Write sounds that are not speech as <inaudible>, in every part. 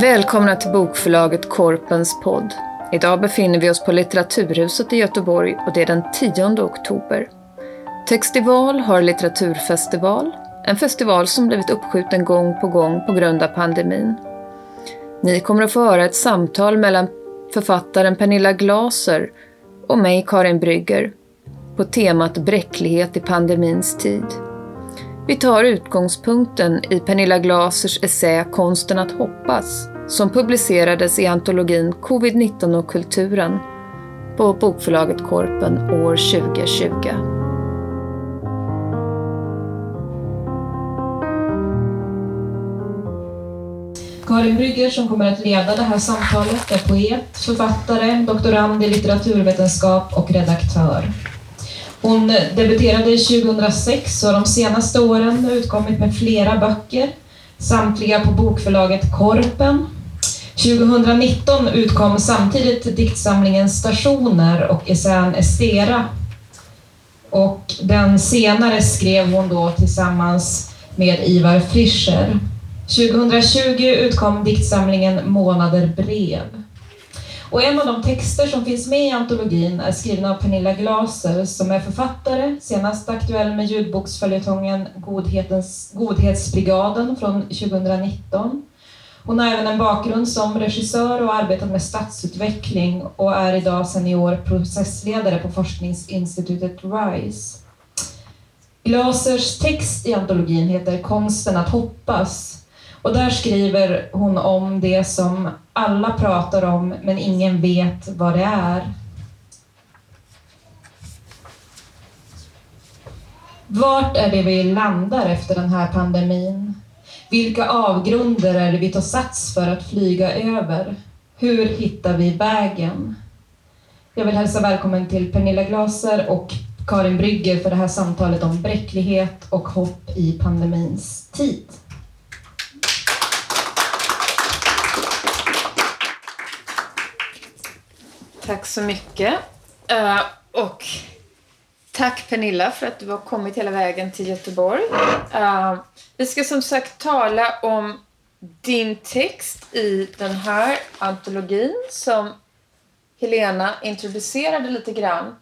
Välkomna till bokförlaget Korpens podd. Idag befinner vi oss på Litteraturhuset i Göteborg och det är den 10 oktober. Textival har litteraturfestival, en festival som blivit uppskjuten gång på gång på grund av pandemin. Ni kommer att få höra ett samtal mellan författaren Pernilla Glaser och mig, Karin Brygger, på temat bräcklighet i pandemins tid. Vi tar utgångspunkten i Pernilla Glasers essä Konsten att hoppas som publicerades i antologin Covid-19 och kulturen på bokförlaget Korpen år 2020. Karin Brygger som kommer att leda det här samtalet är poet, författare, doktorand i litteraturvetenskap och redaktör. Hon debuterade 2006 och de senaste åren utkommit med flera böcker, samtliga på bokförlaget Korpen. 2019 utkom samtidigt diktsamlingen Stationer och essän Estera. Och den senare skrev hon då tillsammans med Ivar Frischer. 2020 utkom diktsamlingen Månader brev. Och en av de texter som finns med i antologin är skriven av Pernilla Glaser som är författare, senast aktuell med ljudboksföljetongen Godhetsbrigaden från 2019. Hon har även en bakgrund som regissör och har arbetat med stadsutveckling och är idag senior processledare på forskningsinstitutet RISE. Glasers text i antologin heter Konsten att hoppas och där skriver hon om det som alla pratar om men ingen vet vad det är. Vart är det vi landar efter den här pandemin? Vilka avgrunder är det vi tar sats för att flyga över? Hur hittar vi vägen? Jag vill hälsa välkommen till Pernilla Glaser och Karin Brygger för det här samtalet om bräcklighet och hopp i pandemins tid. Tack så mycket. Uh, och tack Pernilla för att du har kommit hela vägen till Göteborg. Uh, vi ska som sagt tala om din text i den här antologin som Helena introducerade lite grann.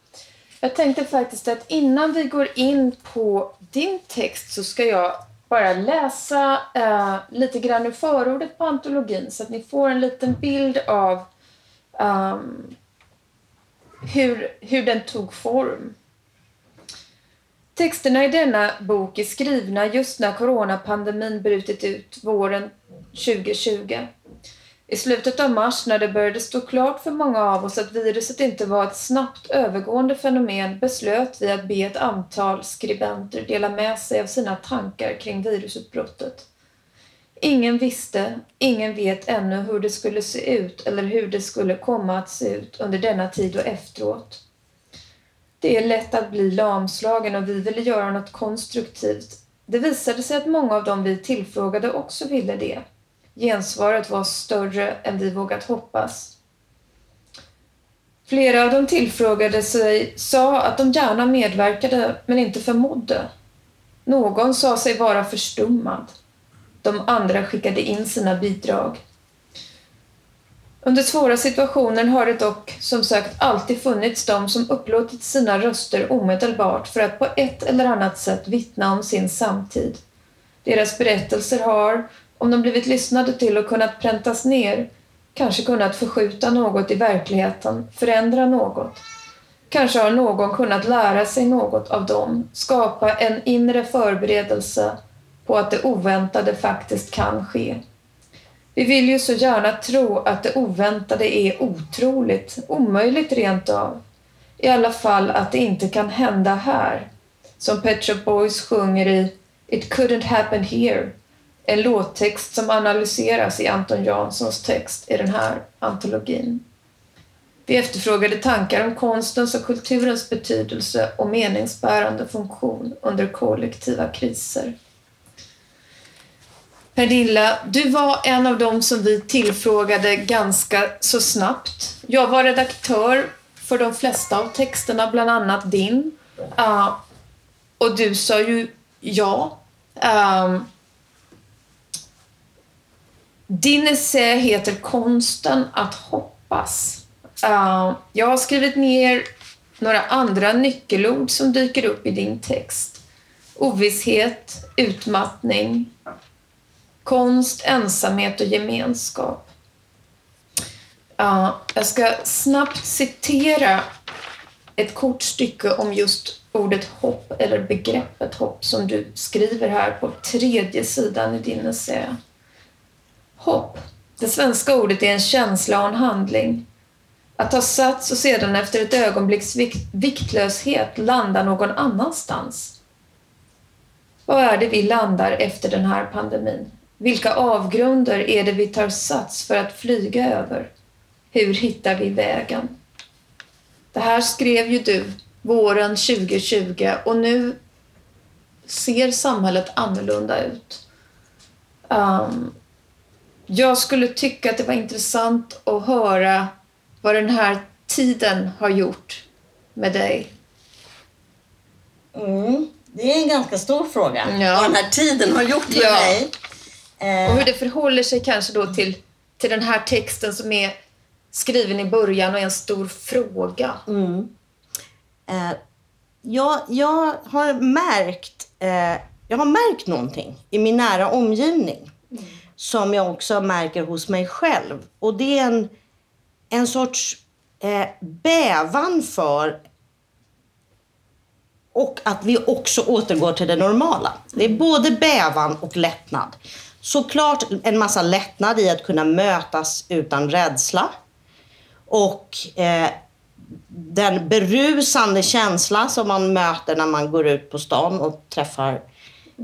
Jag tänkte faktiskt att innan vi går in på din text så ska jag bara läsa uh, lite grann ur förordet på antologin så att ni får en liten bild av um, hur, hur den tog form. Texterna i denna bok är skrivna just när coronapandemin brutit ut våren 2020. I slutet av mars när det började stå klart för många av oss att viruset inte var ett snabbt övergående fenomen beslöt vi att be ett antal skribenter dela med sig av sina tankar kring virusutbrottet. Ingen visste, ingen vet ännu hur det skulle se ut eller hur det skulle komma att se ut under denna tid och efteråt. Det är lätt att bli lamslagen och vi ville göra något konstruktivt. Det visade sig att många av dem vi tillfrågade också ville det. Gensvaret var större än vi vågat hoppas. Flera av de tillfrågade sig sa att de gärna medverkade men inte förmådde. Någon sa sig vara förstummad. De andra skickade in sina bidrag. Under svåra situationer har det dock som sagt alltid funnits de som upplåtit sina röster omedelbart för att på ett eller annat sätt vittna om sin samtid. Deras berättelser har, om de blivit lyssnade till och kunnat präntas ner, kanske kunnat förskjuta något i verkligheten, förändra något. Kanske har någon kunnat lära sig något av dem, skapa en inre förberedelse på att det oväntade faktiskt kan ske. Vi vill ju så gärna tro att det oväntade är otroligt, omöjligt rent av. I alla fall att det inte kan hända här. Som Pet Shop Boys sjunger i It couldn't happen here. En låttext som analyseras i Anton Janssons text i den här antologin. Vi efterfrågade tankar om konstens och kulturens betydelse och meningsbärande funktion under kollektiva kriser. Pernilla, du var en av dem som vi tillfrågade ganska så snabbt. Jag var redaktör för de flesta av texterna, bland annat din. Uh, och du sa ju ja. Uh, din essä heter Konsten att hoppas. Uh, jag har skrivit ner några andra nyckelord som dyker upp i din text. Ovisshet, utmattning, konst, ensamhet och gemenskap. Ja, jag ska snabbt citera ett kort stycke om just ordet hopp eller begreppet hopp som du skriver här på tredje sidan i din essä. Hopp. Det svenska ordet är en känsla och en handling. Att ta sats och sedan efter ett ögonblicks viktlöshet landa någon annanstans. Vad är det vi landar efter den här pandemin? Vilka avgrunder är det vi tar sats för att flyga över? Hur hittar vi vägen? Det här skrev ju du våren 2020 och nu ser samhället annorlunda ut. Um, jag skulle tycka att det var intressant att höra vad den här tiden har gjort med dig. Mm, det är en ganska stor fråga. Ja. Vad den här tiden har gjort med Ja. mig. Eh, Och hur det förhåller sig kanske då till, till den här texten som är skriven i början och är en stor fråga. Mm. Eh, jag, jag har märkt eh, jag har märkt någonting i min nära omgivning som jag också märker hos mig själv. Och det är en, en sorts eh, bävan för och att vi också återgår till det normala. Det är både bävan och lättnad. Såklart en massa lättnad i att kunna mötas utan rädsla. Och eh, den berusande känsla som man möter när man går ut på stan och träffar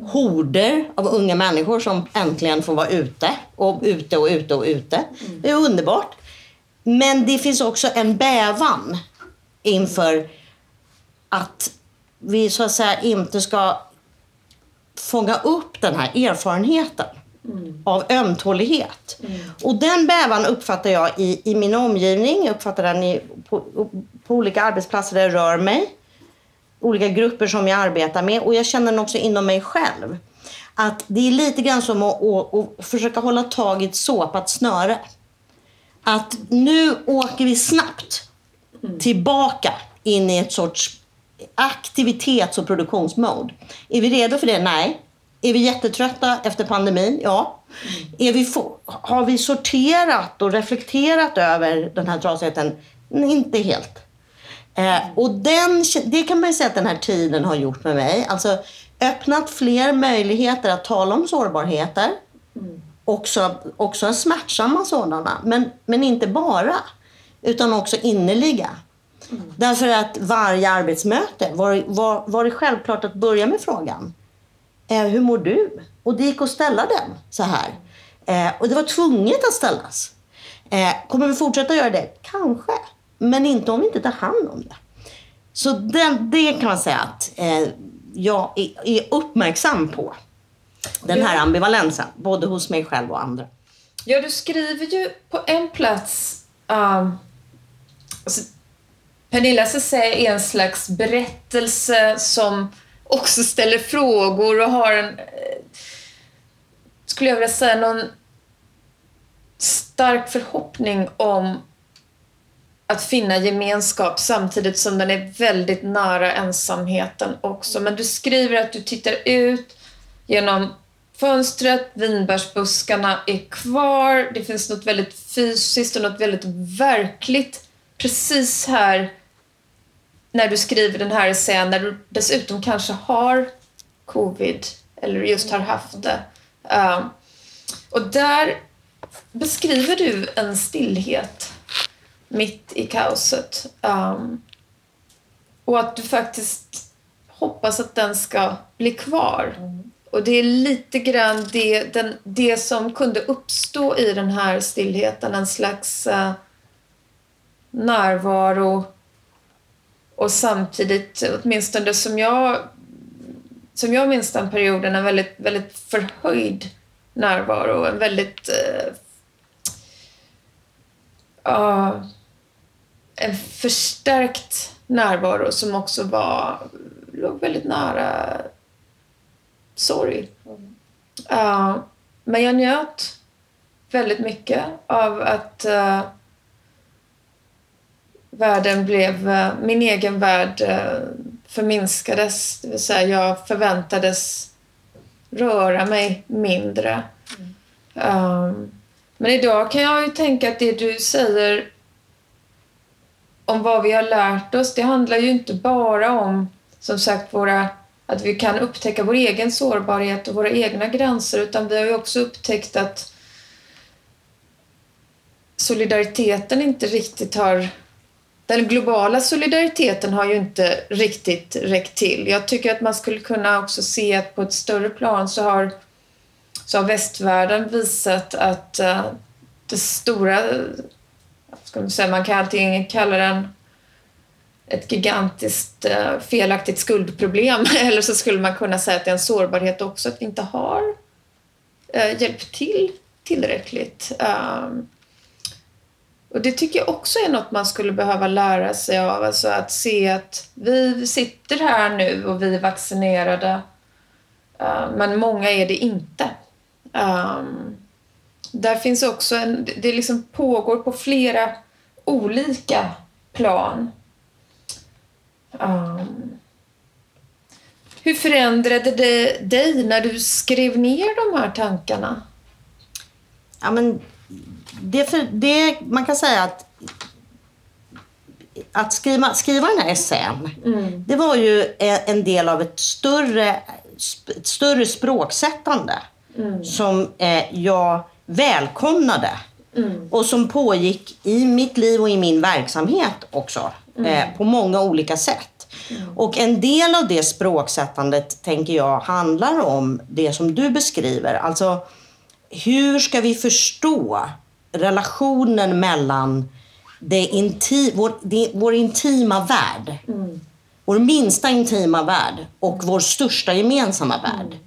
horder av unga människor som äntligen får vara ute och ute och ute och ute. Det är underbart. Men det finns också en bävan inför att vi så att säga inte ska fånga upp den här erfarenheten av ömtålighet. Och den bävan uppfattar jag i, i min omgivning, jag uppfattar den i, på, på olika arbetsplatser där jag rör mig, olika grupper som jag arbetar med och jag känner den också inom mig själv. Att det är lite grann som att, att, att försöka hålla tag i ett såpat snöre. Att nu åker vi snabbt tillbaka in i ett sorts aktivitets och produktionsmode. Är vi redo för det? Nej. Är vi jättetrötta efter pandemin? Ja. Är vi har vi sorterat och reflekterat över den här trasigheten? Inte helt. Eh, och den, det kan man ju säga att den här tiden har gjort med mig. Alltså öppnat fler möjligheter att tala om sårbarheter. Också, också smärtsamma sådana, men, men inte bara. Utan också innerliga. Därför att varje arbetsmöte var, var, var det självklart att börja med frågan. Eh, hur mår du? Och det gick att ställa den så här. Eh, och det var tvunget att ställas. Eh, kommer vi fortsätta göra det? Kanske. Men inte om vi inte tar hand om det. Så den, det kan man säga att eh, jag är, är uppmärksam på. Den här ambivalensen, både hos mig själv och andra. Ja, du skriver ju på en plats... Um, alltså, Pernillas essä är en slags berättelse som också ställer frågor och har en... Eh, skulle jag vilja säga någon stark förhoppning om att finna gemenskap samtidigt som den är väldigt nära ensamheten också. Men du skriver att du tittar ut genom fönstret, vinbärsbuskarna är kvar, det finns något väldigt fysiskt och något väldigt verkligt precis här när du skriver den här essän, när du dessutom kanske har covid eller just har haft det. Uh, och där beskriver du en stillhet mitt i kaoset. Um, och att du faktiskt hoppas att den ska bli kvar. Och det är lite grann det, den, det som kunde uppstå i den här stillheten. En slags uh, närvaro och samtidigt, åtminstone som jag, som jag minns den perioden, en väldigt, väldigt förhöjd närvaro. En väldigt... Uh, ja, en förstärkt närvaro som också var, låg väldigt nära sorg. Ja, men jag njöt väldigt mycket av att uh, världen blev, eh, min egen värld eh, förminskades. Det vill säga jag förväntades röra mig mindre. Mm. Um, men idag kan jag ju tänka att det du säger om vad vi har lärt oss, det handlar ju inte bara om som sagt våra, att vi kan upptäcka vår egen sårbarhet och våra egna gränser utan vi har ju också upptäckt att solidariteten inte riktigt har den globala solidariteten har ju inte riktigt räckt till. Jag tycker att man skulle kunna också se att på ett större plan så har, så har västvärlden visat att uh, det stora, ska man, säga, man kan antingen kalla den ett gigantiskt uh, felaktigt skuldproblem <laughs> eller så skulle man kunna säga att det är en sårbarhet också att vi inte har uh, hjälpt till tillräckligt. Um, och det tycker jag också är något man skulle behöva lära sig av. Alltså att se att vi sitter här nu och vi är vaccinerade. Eh, men många är det inte. Um, där finns också en... Det liksom pågår på flera olika plan. Um, hur förändrade det dig när du skrev ner de här tankarna? Ja, men det, för, det, man kan säga att att skriva, skriva den här essän, mm. det var ju en del av ett större, ett större språksättande mm. som eh, jag välkomnade mm. och som pågick i mitt liv och i min verksamhet också mm. eh, på många olika sätt. Mm. Och en del av det språksättandet tänker jag handlar om det som du beskriver. Alltså hur ska vi förstå relationen mellan det inti, vår, det, vår intima värld, mm. vår minsta intima värld och vår största gemensamma värld. Mm.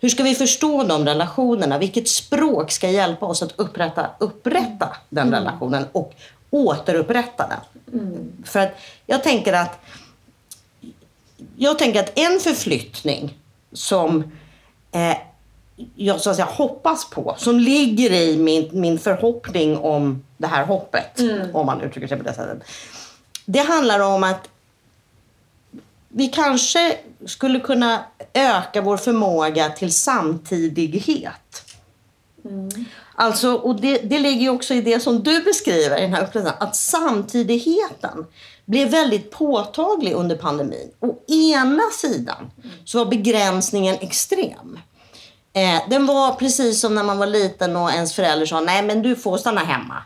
Hur ska vi förstå de relationerna? Vilket språk ska hjälpa oss att upprätta, upprätta den mm. relationen och återupprätta den? Mm. För att jag tänker att jag tänker att en förflyttning som eh, jag så att säga, hoppas på, som ligger i min, min förhoppning om det här hoppet, mm. om man uttrycker sig på det sättet. Det handlar om att vi kanske skulle kunna öka vår förmåga till samtidighet. Mm. Alltså, och det, det ligger också i det som du beskriver i den här upplevelsen, att samtidigheten blev väldigt påtaglig under pandemin. Å ena sidan så var begränsningen extrem. Eh, den var precis som när man var liten och ens förälder sa nej men du får stanna hemma.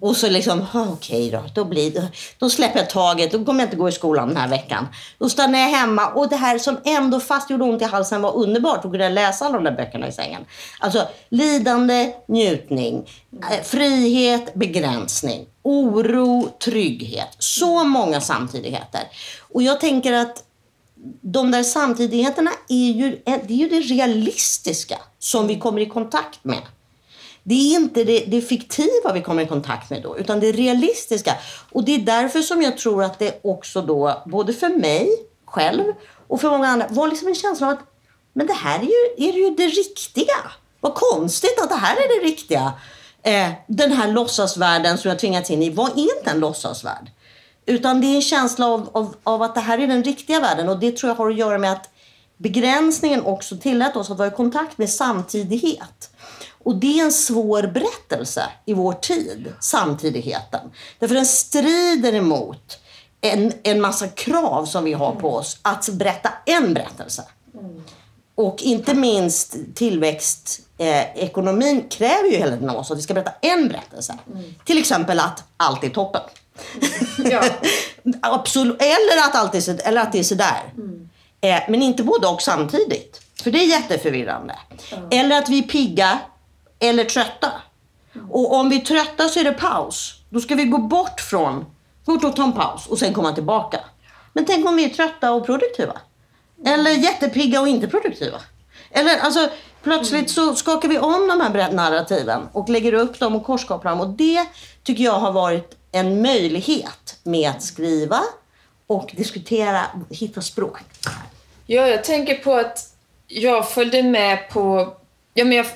Och så liksom, okej okay då, då, blir, då släpper jag taget, då kommer jag inte gå i skolan den här veckan. Då stannar jag hemma och det här som ändå fast gjorde ont i halsen var underbart att kunna läsa alla de där böckerna i sängen. Alltså lidande, njutning, eh, frihet, begränsning, oro, trygghet. Så många samtidigheter. Och jag tänker att de där samtidigheterna är ju, det är ju det realistiska som vi kommer i kontakt med. Det är inte det, det fiktiva vi kommer i kontakt med då, utan det realistiska. Och det är därför som jag tror att det också då, både för mig själv och för många andra, var liksom en känsla av att men det här är ju, är ju det riktiga. Vad konstigt att det här är det riktiga. Eh, den här låtsasvärlden som jag tvingats in i vad är inte en låtsasvärld. Utan det är en känsla av, av, av, att det här är den riktiga världen och det tror jag har att göra med att begränsningen också tillät oss att vara i kontakt med samtidighet. Och det är en svår berättelse i vår tid, samtidigheten. Därför den strider emot en, en massa krav som vi har på oss att berätta en berättelse. Mm. Och inte minst tillväxtekonomin eh, kräver ju hela tiden av oss att vi ska berätta en berättelse. Mm. Till exempel att allt är toppen. Ja. <laughs> Absolut. Eller att, allt är, eller att det är sådär. Mm. Eh, men inte både och samtidigt. För det är jätteförvirrande. Mm. Eller att vi är pigga eller trötta. Mm. Och om vi är trötta så är det paus. Då ska vi gå bort från, gå och ta en paus och sen komma tillbaka. Men tänk om vi är trötta och produktiva. Eller jättepigga och inte produktiva. Eller alltså, plötsligt så skakar vi om de här narrativen och lägger upp dem och korskopplar dem. Och det tycker jag har varit en möjlighet med att skriva och diskutera, hitta språk. Ja, jag tänker på att jag följde med på... Ja, men jag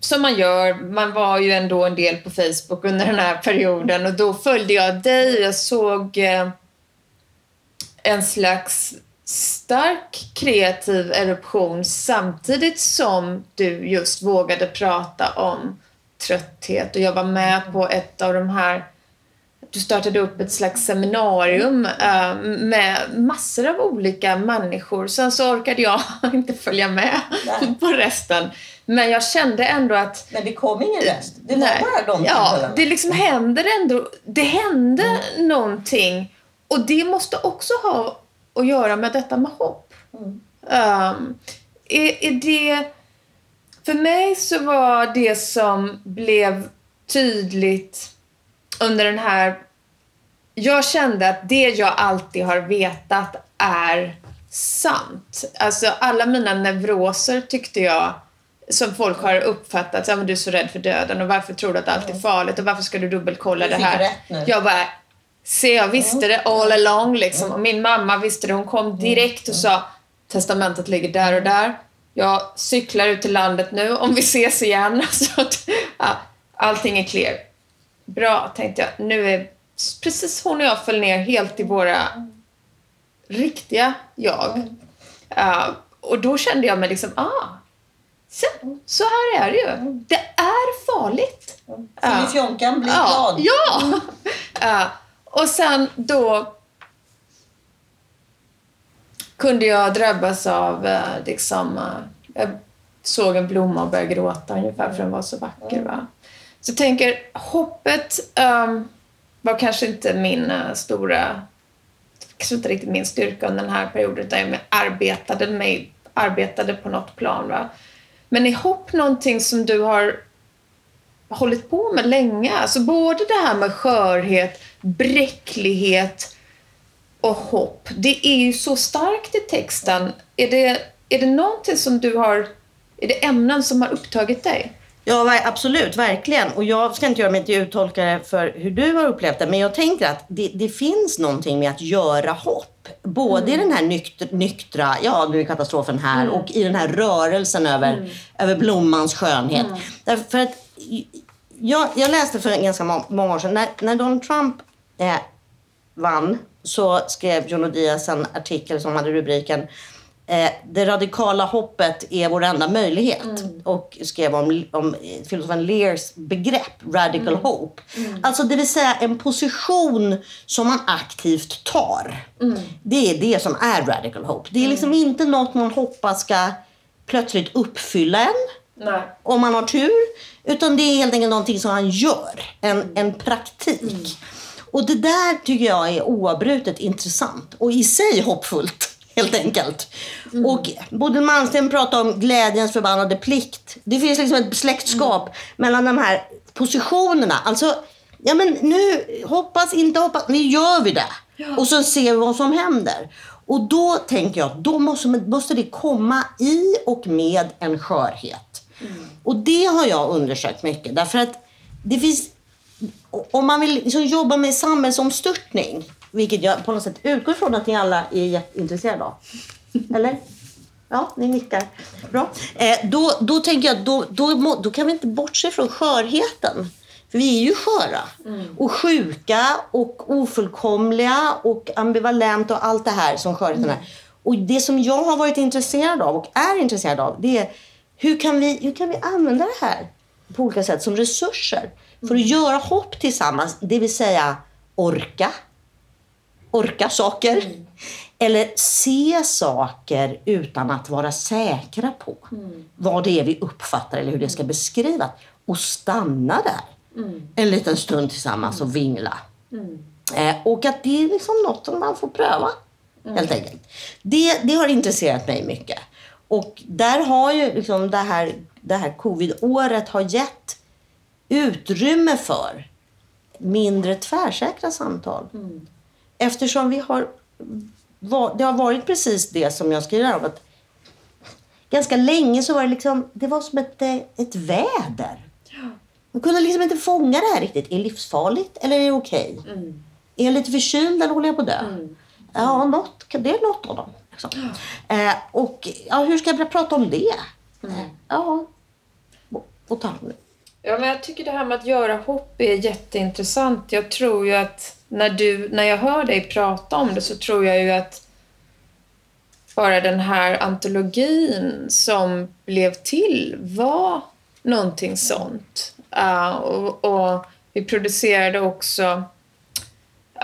som man gör, man var ju ändå en del på Facebook under den här perioden och då följde jag dig och jag såg eh, en slags stark kreativ eruption samtidigt som du just vågade prata om trötthet och jag var med på ett av de här du startade upp ett slags seminarium uh, med massor av olika människor. Sen så orkade jag <laughs> inte följa med Nej. på resten. Men jag kände ändå att... Men det kom ingen rest? Det var nej, bara de Ja, det liksom händer ändå. Det hände mm. någonting. Och det måste också ha att göra med detta med hopp. Mm. Um, är, är det... För mig så var det som blev tydligt under den här... Jag kände att det jag alltid har vetat är sant. Alltså alla mina neuroser tyckte jag som folk har uppfattat, ja, men du är så rädd för döden och varför tror du att allt är farligt och varför ska du dubbelkolla det här? Jag bara, se jag visste det all along liksom. Och min mamma visste det, hon kom direkt och sa testamentet ligger där och där. Jag cyklar ut till landet nu om vi ses igen. <laughs> Så att, ja, allting är clear. Bra, tänkte jag. Nu är precis hon och jag föll ner helt i våra riktiga jag. Uh, och då kände jag mig liksom, ah, så, så här är det ju. Det är farligt. Filifjonkan blir glad. Ja! Uh, <laughs> och sen då kunde jag drabbas av uh, liksom, uh, jag såg en blomma och började gråta ungefär för den var så vacker. Va? Så jag tänker, hoppet um, var kanske inte min uh, stora, kanske inte riktigt min styrka under den här perioden utan jag arbetade, med, arbetade på något plan. Va? Men är hopp någonting som du har hållit på med länge? Alltså både det här med skörhet, bräcklighet och hopp. Det är ju så starkt i texten. Är det, är det någonting som du har... Är det ämnen som har upptagit dig? Ja, absolut. Verkligen. Och jag ska inte göra mig till uttolkare för hur du har upplevt det. Men jag tänker att det, det finns någonting med att göra hopp. Både mm. i den här nyktra, nyktra, ja nu är katastrofen här, mm. och i den här rörelsen över, mm. över blommans skönhet. Mm. Därför att jag, jag läste för ganska många år sedan, när, när Donald Trump eh, vann så skrev Jono Diaz en artikel som hade rubriken eh, Det radikala hoppet är vår enda möjlighet. Mm. Och skrev om, om filosofen Lears begrepp, radical mm. hope. Mm. Alltså det vill säga en position som man aktivt tar. Mm. Det är det som är radical hope. Det är liksom mm. inte något man hoppas ska plötsligt uppfylla en. Nej. Om man har tur. Utan det är helt enkelt någonting som han gör. En, mm. en praktik. Och det där tycker jag är oavbrutet intressant och i sig hoppfullt. Helt enkelt. Mm. Och Bodil Malmsten pratar om glädjens förbannade plikt. Det finns liksom ett släktskap mm. mellan de här positionerna. Alltså, ja men nu, hoppas, inte hoppas, nu gör vi det. Ja. Och så ser vi vad som händer. Och då tänker jag, då måste, måste det komma i och med en skörhet. Mm. Och det har jag undersökt mycket. Därför att det finns om man vill liksom jobba med samhällsomstörtning, vilket jag på något sätt utgår från att ni alla är intresserade av. Eller? Ja, ni nickar. Bra. Eh, då, då tänker jag då, då, då kan vi inte bortse från skörheten. För vi är ju sköra mm. och sjuka och ofullkomliga och ambivalent och allt det här som skörheten mm. är. Och det som jag har varit intresserad av och är intresserad av det är hur kan vi, hur kan vi använda det här på olika sätt som resurser? För att göra hopp tillsammans, det vill säga orka. Orka saker. Mm. Eller se saker utan att vara säkra på mm. vad det är vi uppfattar eller hur det ska beskrivas. Och stanna där mm. en liten stund tillsammans och vingla. Mm. Eh, och att det är liksom något som man får pröva. Mm. Helt enkelt. Det, det har intresserat mig mycket. Och där har ju liksom det här, det här covid-året har gett utrymme för mindre tvärsäkra samtal. Mm. Eftersom vi har, det har varit precis det som jag skriver om. Att ganska länge så var det liksom, det var som ett, ett väder. Man kunde liksom inte fånga det här riktigt. Är det livsfarligt eller är det okej? Okay? Mm. Är jag lite förkyld eller håller jag på att dö? Mm. Ja, något, det är något av dem. Liksom. Eh, och ja, hur ska jag börja prata om det? Mm. Ja, och ta hand om det. Ja, men jag tycker det här med att göra hopp är jätteintressant. Jag tror ju att när, du, när jag hör dig prata om det så tror jag ju att bara den här antologin som blev till var någonting sånt. Uh, och, och, vi producerade också,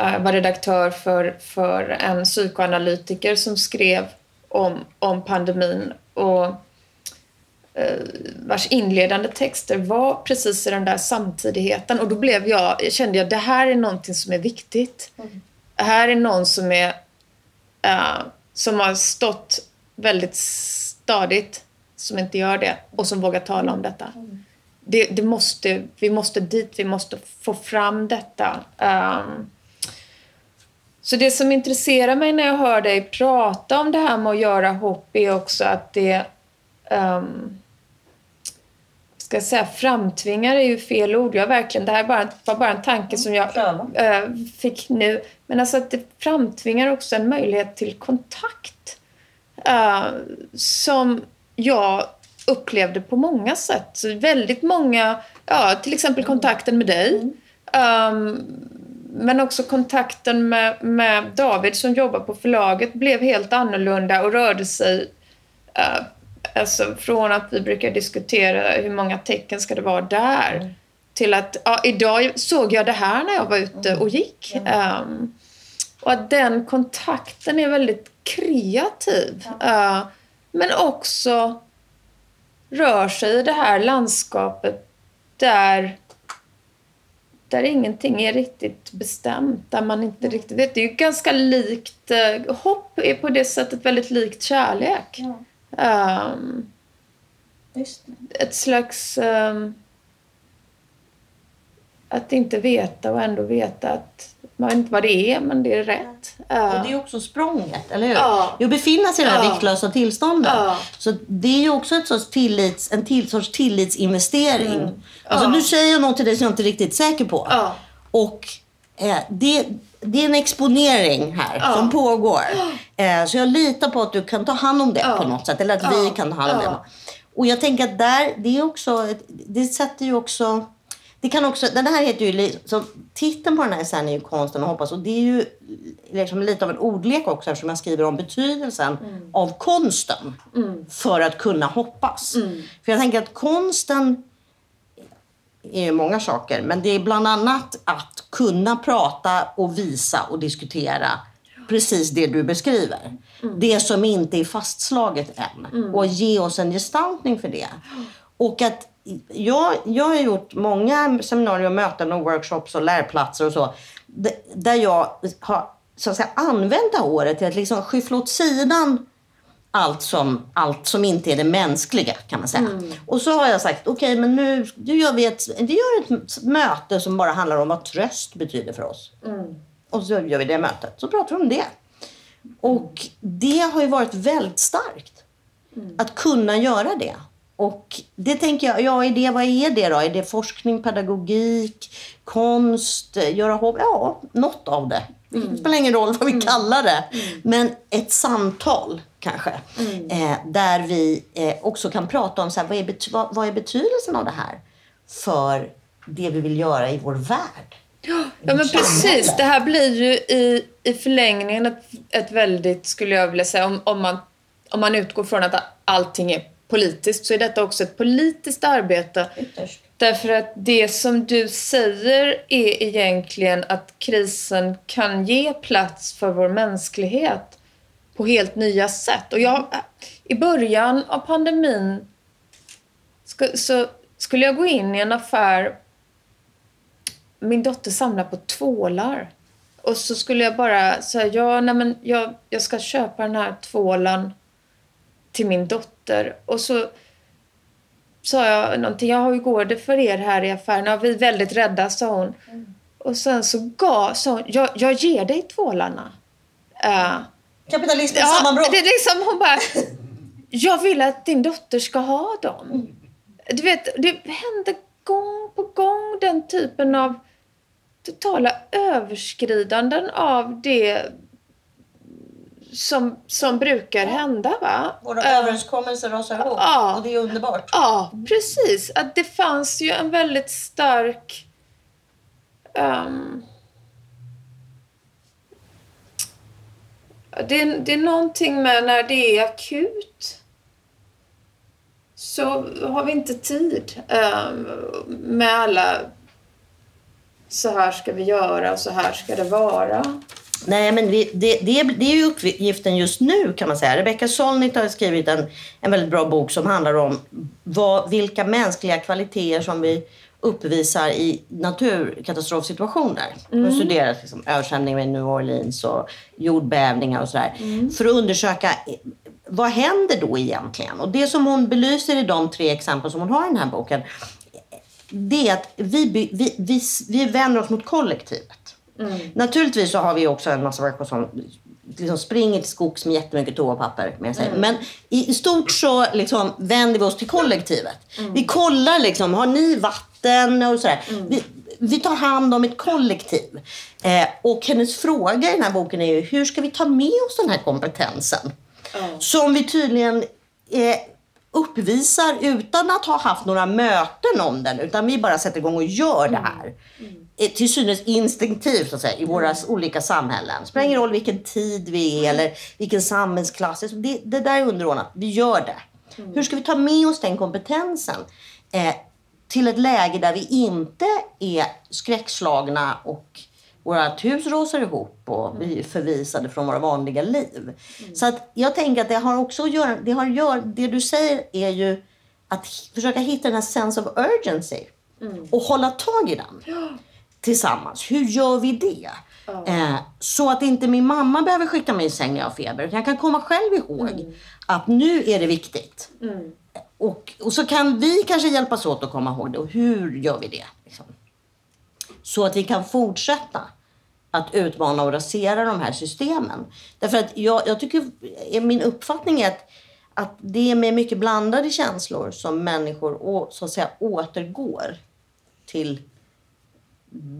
uh, var redaktör för, för en psykoanalytiker som skrev om, om pandemin. Och vars inledande texter var precis i den där samtidigheten. Och då blev jag, kände jag det här är någonting som är viktigt. Mm. Det här är någon som är som har stått väldigt stadigt, som inte gör det och som vågar tala om detta. Det, det måste, vi måste dit, vi måste få fram detta. Um, så det som intresserar mig när jag hör dig prata om det här med att göra hopp är också att det um, ska jag säga, framtvingar är ju fel ord. Jag verkligen, det här bara, var bara en tanke som jag äh, fick nu. Men alltså att det framtvingar också en möjlighet till kontakt. Äh, som jag upplevde på många sätt. Så väldigt många, ja, till exempel kontakten med dig. Um, men också kontakten med, med David som jobbar på förlaget blev helt annorlunda och rörde sig uh, Alltså från att vi brukar diskutera hur många tecken ska det vara där mm. till att ja, idag såg jag det här när jag var ute mm. och gick. Mm. Um, och att den kontakten är väldigt kreativ. Uh, men också rör sig i det här landskapet där där ingenting är riktigt bestämt, där man inte riktigt vet. Det är ju ganska likt, uh, hopp är på det sättet väldigt likt kärlek. Ja. Um, ett slags... Um, att inte veta och ändå veta att man vet inte vad det är, men det är rätt. Uh. Och det är också språnget, eller hur? Ja. att befinna sig i det här ja. viktlösa tillståndet. Ja. Så det är ju också ett sorts tillits, en till, sorts tillitsinvestering. Mm. Alltså, Nu säger jag något till dig som jag inte är riktigt säker på. Och eh, det det är en exponering här ja. som pågår. Eh, så jag litar på att du kan ta hand om det ja. på något sätt. Eller att ja. vi kan ta hand om det. Och jag tänker att där, det är också, det sätter ju också det kan också, den här heter ju, så titeln på den här sen är ju konsten att hoppas och det är ju liksom lite av en ordlek också eftersom jag skriver om betydelsen mm. av konsten mm. för att kunna hoppas. Mm. För jag tänker att konsten är ju många saker, men det är bland annat att kunna prata och visa och diskutera precis det du beskriver. Mm. Det som inte är fastslaget än. Mm. Och ge oss en gestaltning för det. Och att jag, jag har gjort många seminarier, möten och workshops och lärplatser och så. Där jag har så att säga, använt det här året till att liksom skyffla åt sidan allt som, allt som inte är det mänskliga kan man säga. Mm. Och så har jag sagt, okej okay, men nu, nu gör vi ett, vi gör ett möte som bara handlar om vad tröst betyder för oss. Mm. Och så gör vi det mötet. Så pratar vi om det. Och det har ju varit väldigt starkt. Mm. Att kunna göra det. Och det tänker jag, ja, är det, vad är det då? Är det forskning, pedagogik, konst, göra hobby? Ja, något av det. Mm. Det spelar ingen roll vad vi mm. kallar det. Mm. Men ett samtal kanske. Mm. Eh, där vi eh, också kan prata om så här, vad, är vad, vad, är betydelsen av det här för det vi vill göra i vår värld. Ja, men precis. Det här blir ju i, i förlängningen ett, ett väldigt, skulle jag vilja säga, om, om, man, om man utgår från att allting är politiskt så är detta också ett politiskt arbete. Ytterst. Därför att det som du säger är egentligen att krisen kan ge plats för vår mänsklighet på helt nya sätt. Och jag, I början av pandemin så skulle jag gå in i en affär. Min dotter samlar på tvålar. Och så skulle jag bara säga, ja, nej men jag, jag ska köpa den här tvålen till min dotter. Och så sa jag någonting, ja hur går det för er här i affären? Ja, vi är väldigt rädda, sa hon. Mm. Och sen så gav, sa hon, jag, jag ger dig tvålarna. Uh, Kapitalismens ja, sammanbrott. Det är liksom, hon bara, <laughs> jag vill att din dotter ska ha dem. Mm. Du vet, det händer gång på gång den typen av totala överskridanden av det som, som brukar hända. va? Våra Eh, överenskommelser rasar ihop Ja. och det är underbart. Ja, precis. Att det fanns ju en väldigt stark... ehm, det, är, det är någonting med när det är akut så har vi inte tid um, med alla så här ska vi göra och så här ska det vara. Nej, men vi, det, det, är, det är ju uppgiften just nu kan man säga. Rebecca Solnit har skrivit en, en väldigt bra bok som handlar om vad, vilka mänskliga kvaliteter som vi uppvisar i naturkatastrofsituationer. Hon har studerat liksom, översvämning i New Orleans och jordbävningar och sådär. För att undersöka eh, vad händer då egentligen? Och det som hon belyser i de tre exempel som hon har i den här boken det är att vi, vi, vi, vi vänder oss mot kollektivet. Naturligtvis så har vi också en massa människor som liksom springer till skogs med jättemycket toapapper med sig. Men i, stort så liksom vänder vi oss till kollektivet. Vi kollar liksom, har ni vatten och sådär. Vi, vi tar hand om ett kollektiv. Eh, och hennes fråga i den här boken är ju, hur ska vi ta med oss den här kompetensen? Som vi tydligen eh, uppvisar utan att ha haft några möten om den. Utan vi bara sätter igång och gör det här. Eh, Till synes instinktivt så att säga, i våra olika samhällen. Spelar ingen roll vilken tid vi är eller vilken samhällsklass. Det, det där är underordnat. Vi gör det. Hur ska vi ta med oss den kompetensen? Eh, till ett läge där vi inte är skräckslagna och vårt hus rasar ihop och vi är förvisade från våra vanliga liv. Så att jag tänker att det har också att göra, det, har göra, det du säger är ju att försöka hitta den här sense of urgency och hålla tag i den tillsammans. Hur gör vi det? Eh, så att inte min mamma behöver skicka mig i säng när jag har feber. Jag kan komma själv ihåg att nu är det viktigt. Och, och så kan vi kanske hjälpas åt att komma ihåg det. Och hur gör vi det? Så att vi kan fortsätta att utmana och rasera de här systemen. Därför att jag, jag tycker, min uppfattning är att, att det är med mycket blandade känslor som människor å, så att säga, återgår till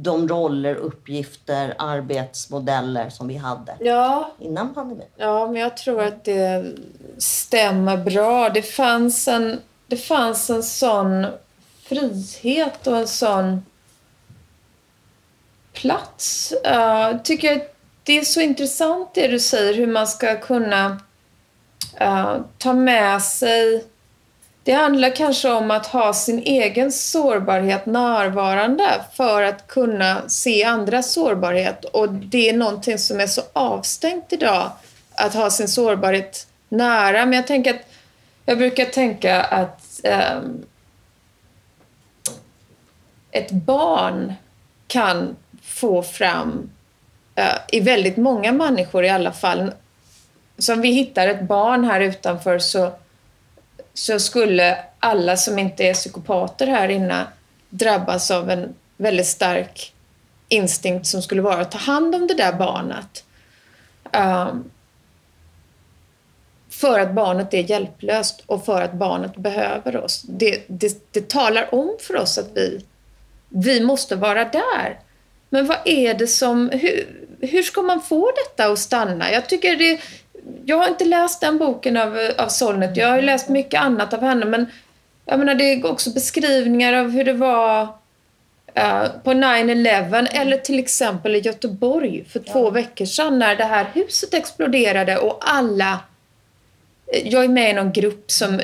de roller, uppgifter, arbetsmodeller som vi hade Ja, innan pandemin. Ja, men jag tror att det stämmer bra. Det fanns en, det fanns en sån frihet och en sån plats. Eh, jag tycker att det är så intressant det du säger, hur man ska kunna uh, ta med sig... Det handlar kanske om att ha sin egen sårbarhet närvarande för att kunna se andras sårbarhet. Och det är någonting som är så avstängt idag, att ha sin sårbarhet nära. Men jag tänker att jag brukar tänka att um, ett barn kan få fram, eh, i väldigt många människor i alla fall, som vi hittar ett barn här utanför så, så skulle alla som inte är psykopater här inne drabbas av en väldigt stark instinkt som skulle vara att ta hand om det där barnet. Um, för att barnet är hjälplöst och för att barnet behöver oss. Det, det, det talar om för oss att vi, vi måste vara där. Men vad är det som... Hur, hur ska man få detta att stanna? Jag tycker det... Jag har inte läst den boken av, av Solnet. Jag har läst mycket annat av henne. Men jag menar, det är också beskrivningar av hur det var eh, på 9-11 eller till exempel i Göteborg för två veckor sedan när det här huset exploderade och alla jag är med i någon grupp som,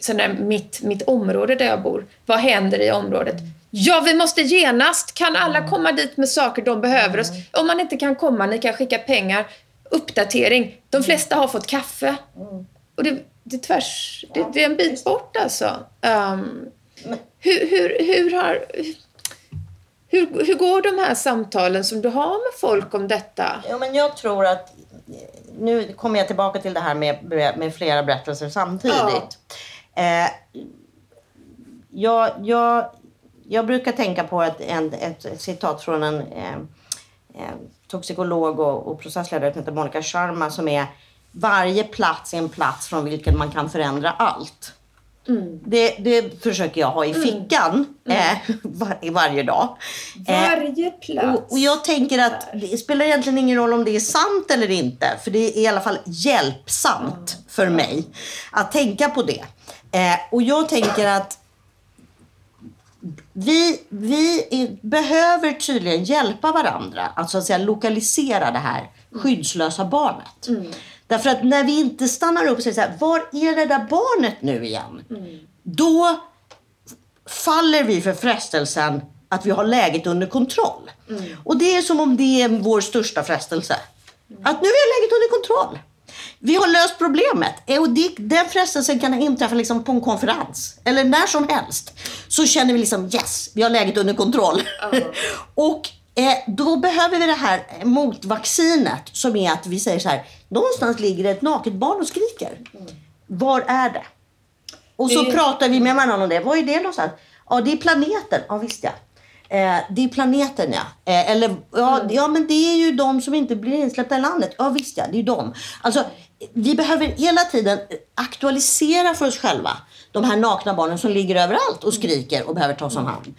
sån där, mitt, mitt område där jag bor. Vad händer i området? Ja, vi måste genast. Kan alla komma dit med saker de behöver oss? Om man inte kan komma, ni kan skicka pengar. Uppdatering. De flesta har fått kaffe. Och det, det är tvärs. Det, det är en bit bort alltså. Um, hur, hur, hur har... Hur, hur går de här samtalen som du har med folk om detta? Ja, men jag tror att nu kommer jag tillbaka till det här med, med flera berättelser samtidigt. Eh, jag, jag, jag brukar tänka på ett, en, ett citat från en eh, eh, toxikolog och, och processledare som heter Monica Sharma som är varje plats är en plats från vilken man kan förändra allt. Det, det försöker jag ha i fickan eh, <laughs> var, varje dag. Eh, Varje plats. och, och jag tänker att det spelar egentligen ingen roll om det är sant eller inte. För det är i alla fall hjälpsamt för mig att tänka på det. Och jag tänker att vi, vi är, behöver tydligen hjälpa varandra att så att säga lokalisera det här skyddslösa barnet. Därför att när vi inte stannar upp och säger så här, var är det där barnet nu igen? Då faller vi för frestelsen att vi har läget under kontroll. Och det är som om det är vår största frestelse. Att nu är läget under kontroll. Vi har löst problemet. Och det, den frestelsen kan inträffa liksom på en konferens. Eller när som helst. Så känner vi liksom yes, vi har läget under kontroll. <laughs> och eh, då behöver vi det här motvaccinet som är att vi säger så här. Någonstans ligger det ett naket barn och skriker. Var är det? Och så Det- pratar vi med varandra om det. Var är det någonstans? Ja, det är planeten. Ja, visst ja. Eh, det är planeten ja. Eh, eller ja, ja, men det är ju de som inte blir insläppta i landet. Ja, visst ja. Det är de. Alltså, vi behöver hela tiden aktualisera för oss själva de här nakna barnen som ligger överallt och skriker och behöver tas om hand.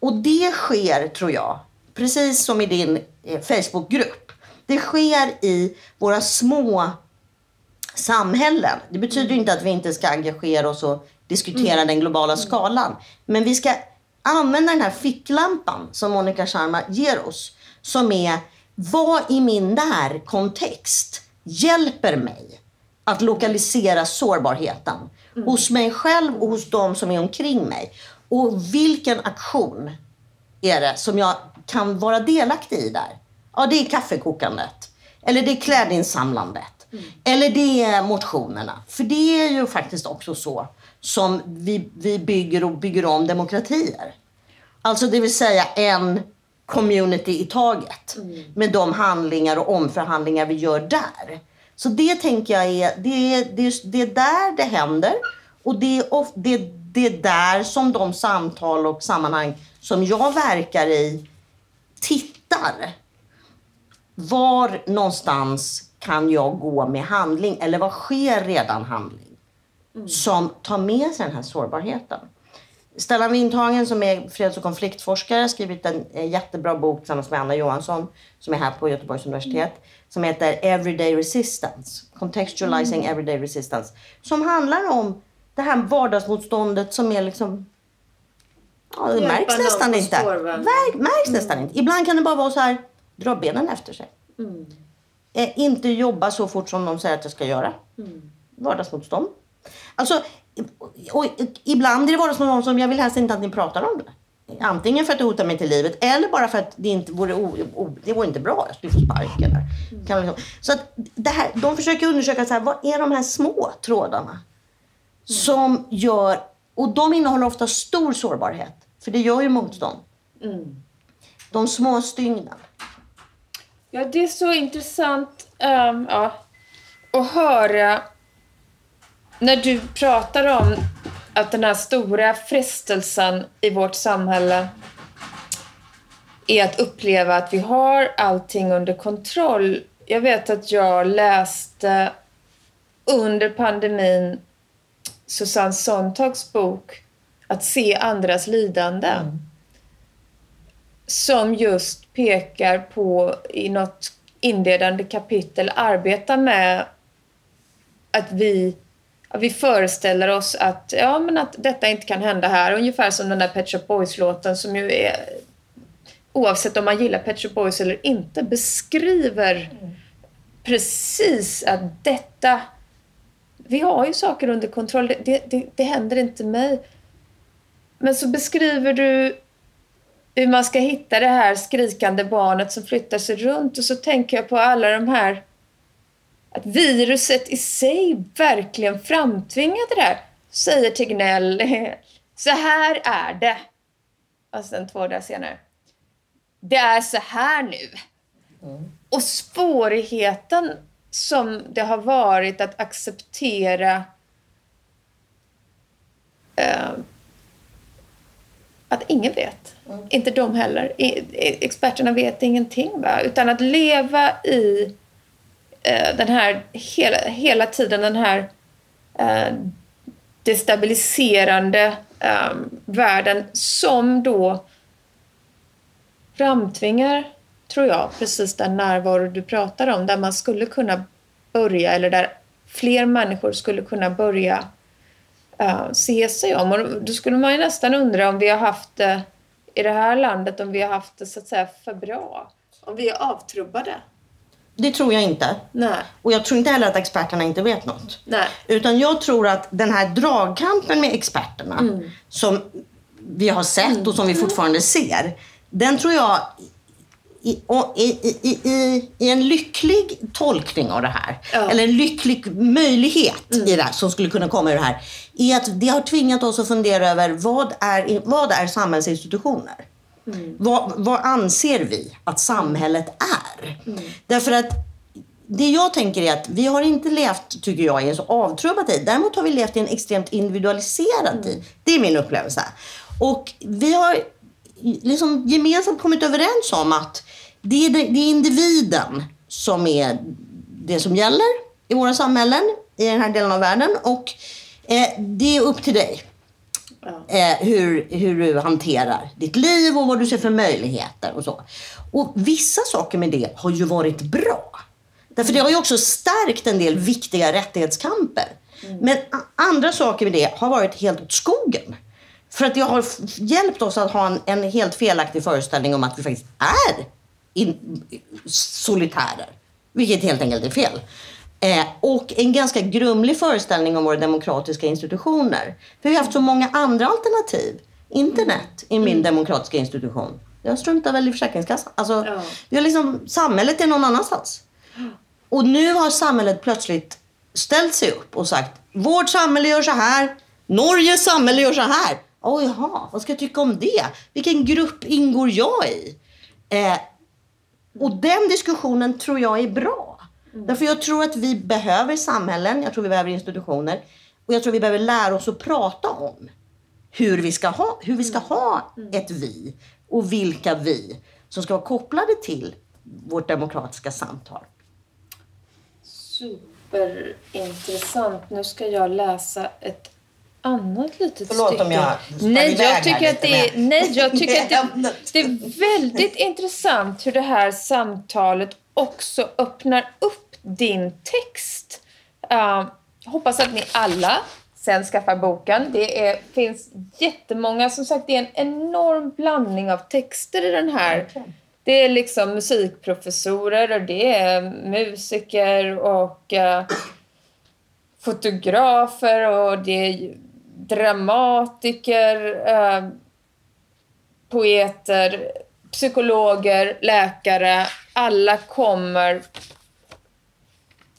Och det sker, tror jag, precis som i din eh, Facebookgrupp. Det sker i våra små samhällen. Det betyder inte att vi inte ska engagera oss och diskutera den globala skalan. Men vi ska använda den här ficklampan som Monica Sharma ger oss. Som är, vad i min närkontext hjälper mig att lokalisera sårbarheten hos mig själv och hos de som är omkring mig. Och vilken aktion är det som jag kan vara delaktig i där? Ja, det är kaffekokandet. Eller det är klädinsamlandet. Eller det är motionerna. För det är ju faktiskt också så som vi, vi bygger och bygger om demokratier. Alltså det vill säga en community i taget. Med de handlingar och omförhandlingar vi gör där. Så det tänker jag är, det är, det är, det är där det händer. Och det är, of, det, det är där som de samtal och sammanhang som jag verkar i tittar. Var någonstans kan jag gå med handling? Eller vad sker redan handling? Som tar med sig den här sårbarheten. Stellan Windhagen som är freds och konfliktforskare har skrivit en eh, jättebra bok tillsammans med Anna Johansson som är här på Göteborgs universitet. Som heter Everyday Resistance. Contextualizing Everyday Resistance. Som handlar om det här vardagsmotståndet som är liksom Ja, det märks nästan inte. Märk, märks nästan inte. Ibland kan det bara vara så här, dra benen efter sig. Eh, inte jobba så fort som de säger att jag ska göra. Vardagsmotstånd. Alltså, och, ibland är det vardagsmotstånd som jag vill helst inte att ni pratar om det. Antingen för att det hotar mig till livet eller bara för att det inte vore, o, o, det vore inte bra. Jag skulle få sparken. Där. Kan liksom. Så att det här, de försöker undersöka så här, vad är de här små trådarna som gör... Och de innehåller ofta stor sårbarhet. För det gör ju motstånd. De små stygnen. Ja, det är så intressant ehm, ja, att höra när du pratar om att den här stora frestelsen i vårt samhälle är att uppleva att vi har allting under kontroll. Jag vet att jag läste under pandemin Susanne Sontags bok Att se andras lidande som just pekar på i något inledande kapitel arbetar med att vi, vi föreställer oss att, ja, men att detta inte kan hända här. Ungefär som den där Pet Shop Boys-låten som ju är, oavsett om man gillar Pet Shop Boys eller inte, beskriver precis att detta... Vi har ju saker under kontroll. Det, det, det, det händer inte mig. Men så beskriver du hur man ska hitta det här skrikande barnet som flyttar sig runt. Och så tänker jag på alla de här... Att viruset i sig verkligen framtvingade det här. Säger Tegnell. <laughs> Så här är det. Och sen två dagar senare. Det är så här nu. Och svårigheten som det har varit att acceptera eh, att ingen vet. Inte de heller. I, experterna vet ingenting. Va? Utan att leva i eh, den här hela, hela tiden den här eh, destabiliserande eh, världen som då framtvingar, tror jag, precis den närvaro du pratar om, där man skulle kunna börja, eller där fler människor skulle kunna börja uh, se sig om. Och då skulle man ju nästan undra om vi har haft det i det här landet, om vi har haft det så att säga för bra. Om vi är avtrubbade. Det tror jag inte. Nej. Och jag tror inte heller att experterna inte vet något. Nej. Utan jag tror att den här dragkampen med experterna Mm. som vi har sett och som vi fortfarande ser. Den tror jag i, i, i, i, en lycklig tolkning av det här, Ja. Mm. eller en lycklig möjlighet i det här, som skulle kunna komma ur det här, är att det har tvingat oss att fundera över vad är, vad är samhällsinstitutioner? Mm. Vad, vad anser vi att samhället är? Mm. Därför att det jag tänker är att vi har inte levt, tycker jag, i en så avtrubbad tid. Däremot har vi levt i en extremt individualiserad tid. Det är min upplevelse. Och vi har liksom gemensamt kommit överens om att det är, det är individen som är det som gäller i våra samhällen, i den här delen av världen. Och eh, det är upp till dig eh, hur, hur du hanterar ditt liv och vad du ser för möjligheter och så. Och vissa saker med det har ju varit bra. Därför det har ju också stärkt en del viktiga rättighetskamper. Men a- andra saker med det har varit helt åt skogen. För att det har hjälpt oss att ha en, en helt felaktig föreställning om att vi faktiskt är in, solitärer. Vilket helt enkelt är fel. Eh, och en ganska grumlig föreställning om våra demokratiska institutioner. För vi har haft så många andra alternativ. Internet är min demokratiska institution. Jag struntar väl i Försäkringskassan. Alltså, Ja. vi har liksom, samhället är någon annanstans. Och nu har samhället plötsligt ställt sig upp och sagt vårt samhälle gör så här, Norges samhälle gör så här. Oj, jaha, vad ska jag tycka om det? Vilken grupp ingår jag i? Eh, och den diskussionen tror jag är bra. Därför jag tror att vi behöver samhällen, jag tror vi behöver institutioner och jag tror vi behöver lära oss att prata om hur vi ska ha, hur vi ska ha ett vi och vilka vi som ska vara kopplade till vårt demokratiska samtal. Superintressant. Nu ska jag läsa ett annat litet Förlåt stycke. om jag nej, jag tycker <laughs> att det är, nej, jag tycker att det, det är väldigt intressant hur det här samtalet också öppnar upp din text. Uh, hoppas att ni alla sen skaffar boken. Det är, finns jättemånga, som sagt, det är en enorm blandning av texter i den här. Det är liksom musikprofessorer och det är musiker och eh, fotografer och det är dramatiker, eh, poeter, psykologer, läkare. Alla kommer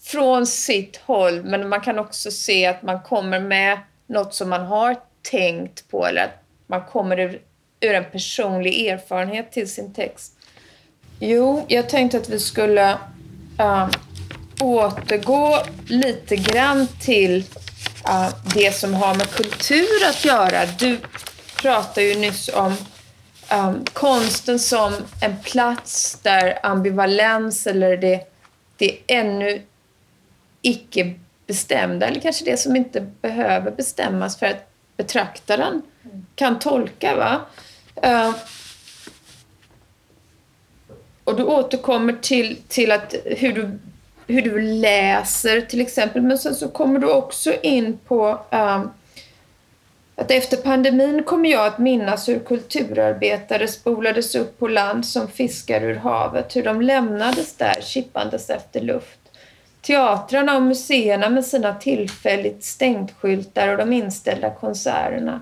från sitt håll, men man kan också se att man kommer med något som man har tänkt på eller att man kommer ur, ur en personlig erfarenhet till sin text. Jo, jag tänkte att vi skulle äh, återgå lite grann till äh, det som har med kultur att göra. Du pratade ju nyss om äh, konsten som en plats där ambivalens eller det, det ännu icke bestämda, eller kanske det som inte behöver bestämmas för att betraktaren kan tolka. Va? Uh, och du återkommer till, till att hur du, hur du läser till exempel, men sen så kommer du också in på um, att efter pandemin kommer jag att minnas hur kulturarbetare spolades upp på land som fiskar ur havet, hur de lämnades där kippandes efter luft. Teatrarna och museerna med sina tillfälligt stängskyltar och de inställda konserterna.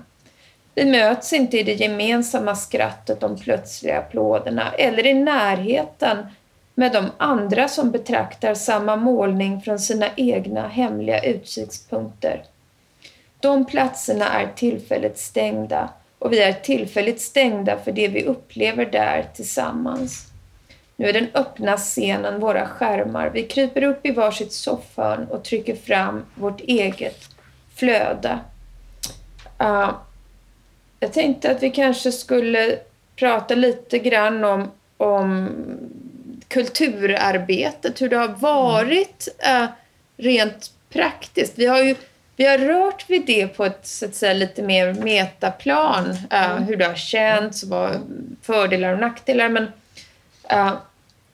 Vi möts inte i det gemensamma skrattet om plötsliga applåderna eller i närheten med de andra som betraktar samma målning från sina egna hemliga utsiktspunkter. De platserna är tillfälligt stängda och vi är tillfälligt stängda för det vi upplever där tillsammans. Nu är den öppna scenen våra skärmar. Vi kryper upp i varsitt soffhörn och trycker fram vårt eget flöde. Uh, jag tänkte att vi kanske skulle prata lite grann om, om kulturarbetet, hur det har varit uh, rent praktiskt. Vi har ju Vi har rört vid det på ett så att säga, lite mer metaplan. eh, hur det har känts, vad fördelar och nackdelar. Men eh,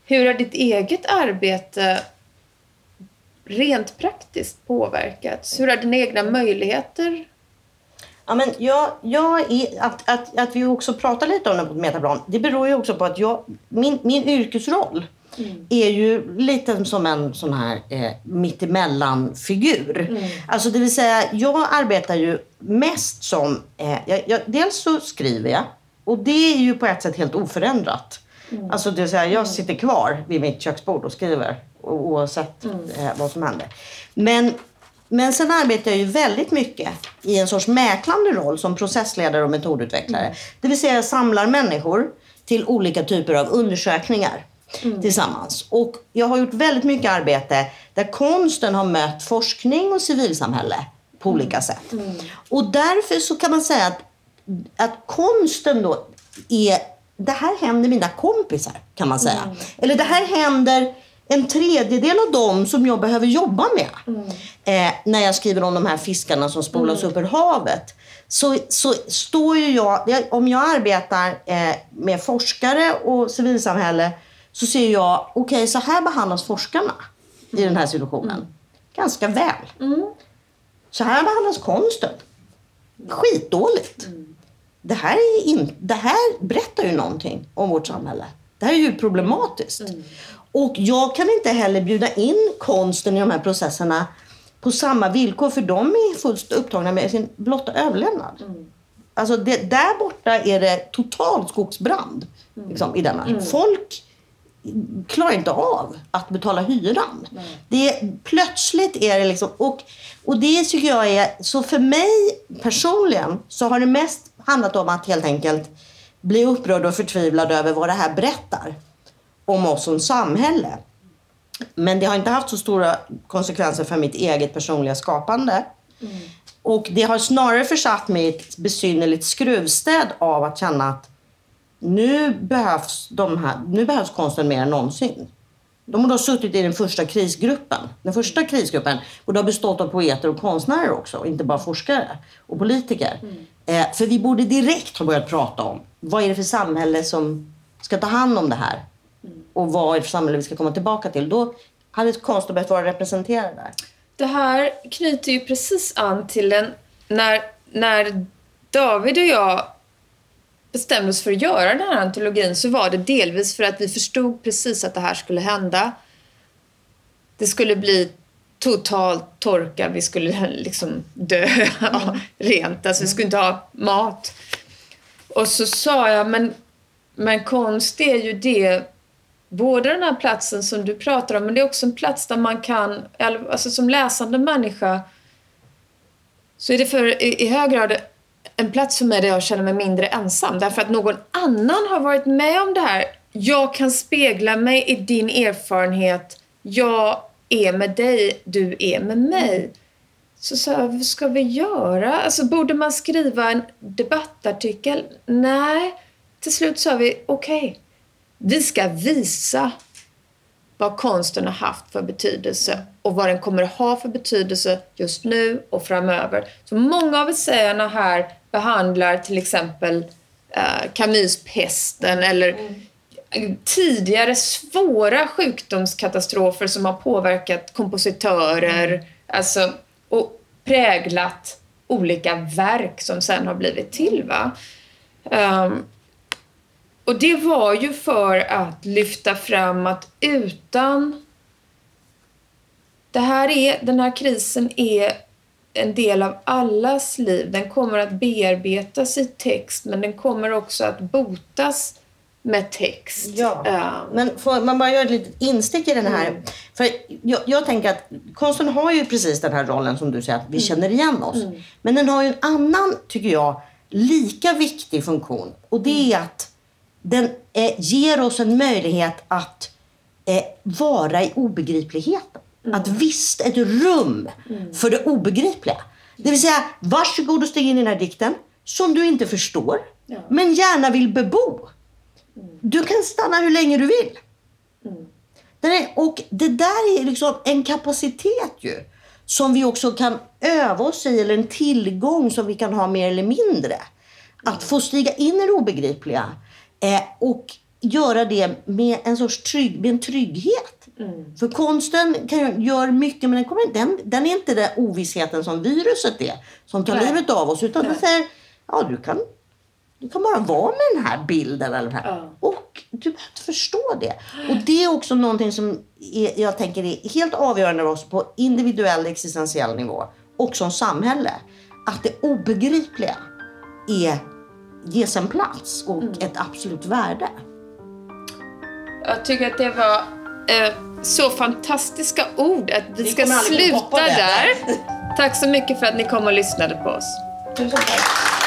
hur har ditt eget arbete rent praktiskt påverkats? Hur har dina egna möjligheter Ja, men jag, jag är, att, att, att vi också pratar lite om det på metaplan, det beror ju också på att jag, min, min yrkesroll är ju lite som en sån här eh, mittemellan-figur. Alltså det vill säga, jag arbetar ju mest som... Eh, jag, jag, dels så skriver jag och det är ju på ett sätt helt oförändrat. Alltså det vill säga, jag sitter kvar vid mitt köksbord och skriver oavsett eh, vad som händer. Men, men sen arbetar jag ju väldigt mycket i en sorts mäklande roll som processledare och metodutvecklare. Det vill säga jag samlar människor till olika typer av undersökningar tillsammans. Och jag har gjort väldigt mycket arbete där konsten har mött forskning och civilsamhälle på olika sätt. Och därför så kan man säga att, att konsten då är det här händer mina kompisar kan man säga. Eller det här händer en tredjedel av dem som jag behöver jobba med. Eh, när jag skriver om de här fiskarna som spolas upp ur havet. Så, så står ju jag, om jag arbetar eh, med forskare och civilsamhälle så ser jag, okej så här behandlas forskarna i den här situationen. Ganska väl. Så här behandlas konsten. Skitdåligt. Det här, är in, det här berättar ju någonting om vårt samhälle. Det här är ju problematiskt. Och jag kan inte heller bjuda in konsten i de här processerna på samma villkor för de är fullt upptagna med sin blotta överlevnad. Alltså det, där borta är det total skogsbrand liksom, i denna. Folk klarar inte av att betala hyran. Det plötsligt är det liksom... Och, och det tycker jag är... Så för mig personligen så har det mest handlat om att helt enkelt bli upprörd och förtvivlad över vad det här berättar om oss som samhälle. Men det har inte haft så stora konsekvenser för mitt eget personliga skapande. Och det har snarare försatt mig i ett besynnerligt skruvstäd av att känna att nu behövs, de här, nu behövs konsten mer än någonsin. De har då suttit i den första krisgruppen. Den första krisgruppen. Och det har bestått av poeter och konstnärer också. Inte bara forskare och politiker. Eh, för vi borde direkt ha börjat prata om vad är det för samhälle som ska ta hand om det här. Och vad är det för samhälle vi ska komma tillbaka till. Då hade konsten behövt vara representerad där. Det här knyter ju precis an till en... När, när David och jag bestämde oss för att göra den här antologin så var det delvis för att vi förstod precis att det här skulle hända. Det skulle bli total torka, vi skulle <laughs> liksom dö <laughs> ja, rent. Alltså vi skulle inte ha mat. Och så sa jag, men, men konst är ju det både den här platsen som du pratar om, men det är också en plats där man kan, alltså som läsande människa, så är det för, i, i hög grad en plats för mig där jag känner mig mindre ensam. Därför att någon annan har varit med om det här. Jag kan spegla mig i din erfarenhet. Jag är med dig, du är med mig. Så sa jag, vad ska vi göra? Alltså, borde man skriva en debattartikel? Nej. Till slut sa vi, okej. Vi ska visa vad konsten har haft för betydelse och vad den kommer att ha för betydelse just nu och framöver. Så många av essäerna här behandlar till exempel eh, Camus pesten eller tidigare svåra sjukdomskatastrofer som har påverkat kompositörer alltså, och präglat olika verk som sen har blivit till. Va? Um, och det var ju för att lyfta fram att utan... Det här är, den här krisen är en del av allas liv. Den kommer att bearbetas i text men den kommer också att botas med text. Ja. Um, Men får man bara göra ett litet instick i den här. För jag, jag tänker att konsten har ju precis den här rollen som du säger att vi känner igen oss. Men den har ju en annan, tycker jag, lika viktig funktion. Och det är att den eh, ger oss en möjlighet att eh, vara i obegripligheten. Att visst ett rum för det obegripliga. Det vill säga, varsågod och steg in i den här dikten som du inte förstår, men gärna vill bebo. Du kan stanna hur länge du vill. Den är, och det där är liksom en kapacitet ju som vi också kan öva oss i eller en tillgång som vi kan ha mer eller mindre. Att få stiga in i det obegripliga eh, och göra det med en sorts trygg, med en trygghet. För konsten kan, gör mycket men den, kommer, den, den är inte den ovissheten som viruset är. Som tar Nej. livet av oss. Utan den säger, ja du kan, du kan bara vara med den här bilden. Eller den här. Ja. Och du behöver förstå det. <gasps> Och det är också någonting som är, jag tänker är helt avgörande för oss på individuell existentiell nivå. Och som samhälle. Att det obegripliga är, ges en plats och Mm. ett absolut värde. Jag tycker att det var eh, så fantastiska ord att vi Vi ska sluta där. Tack så mycket för att ni kom och lyssnade på oss. Tusen tack.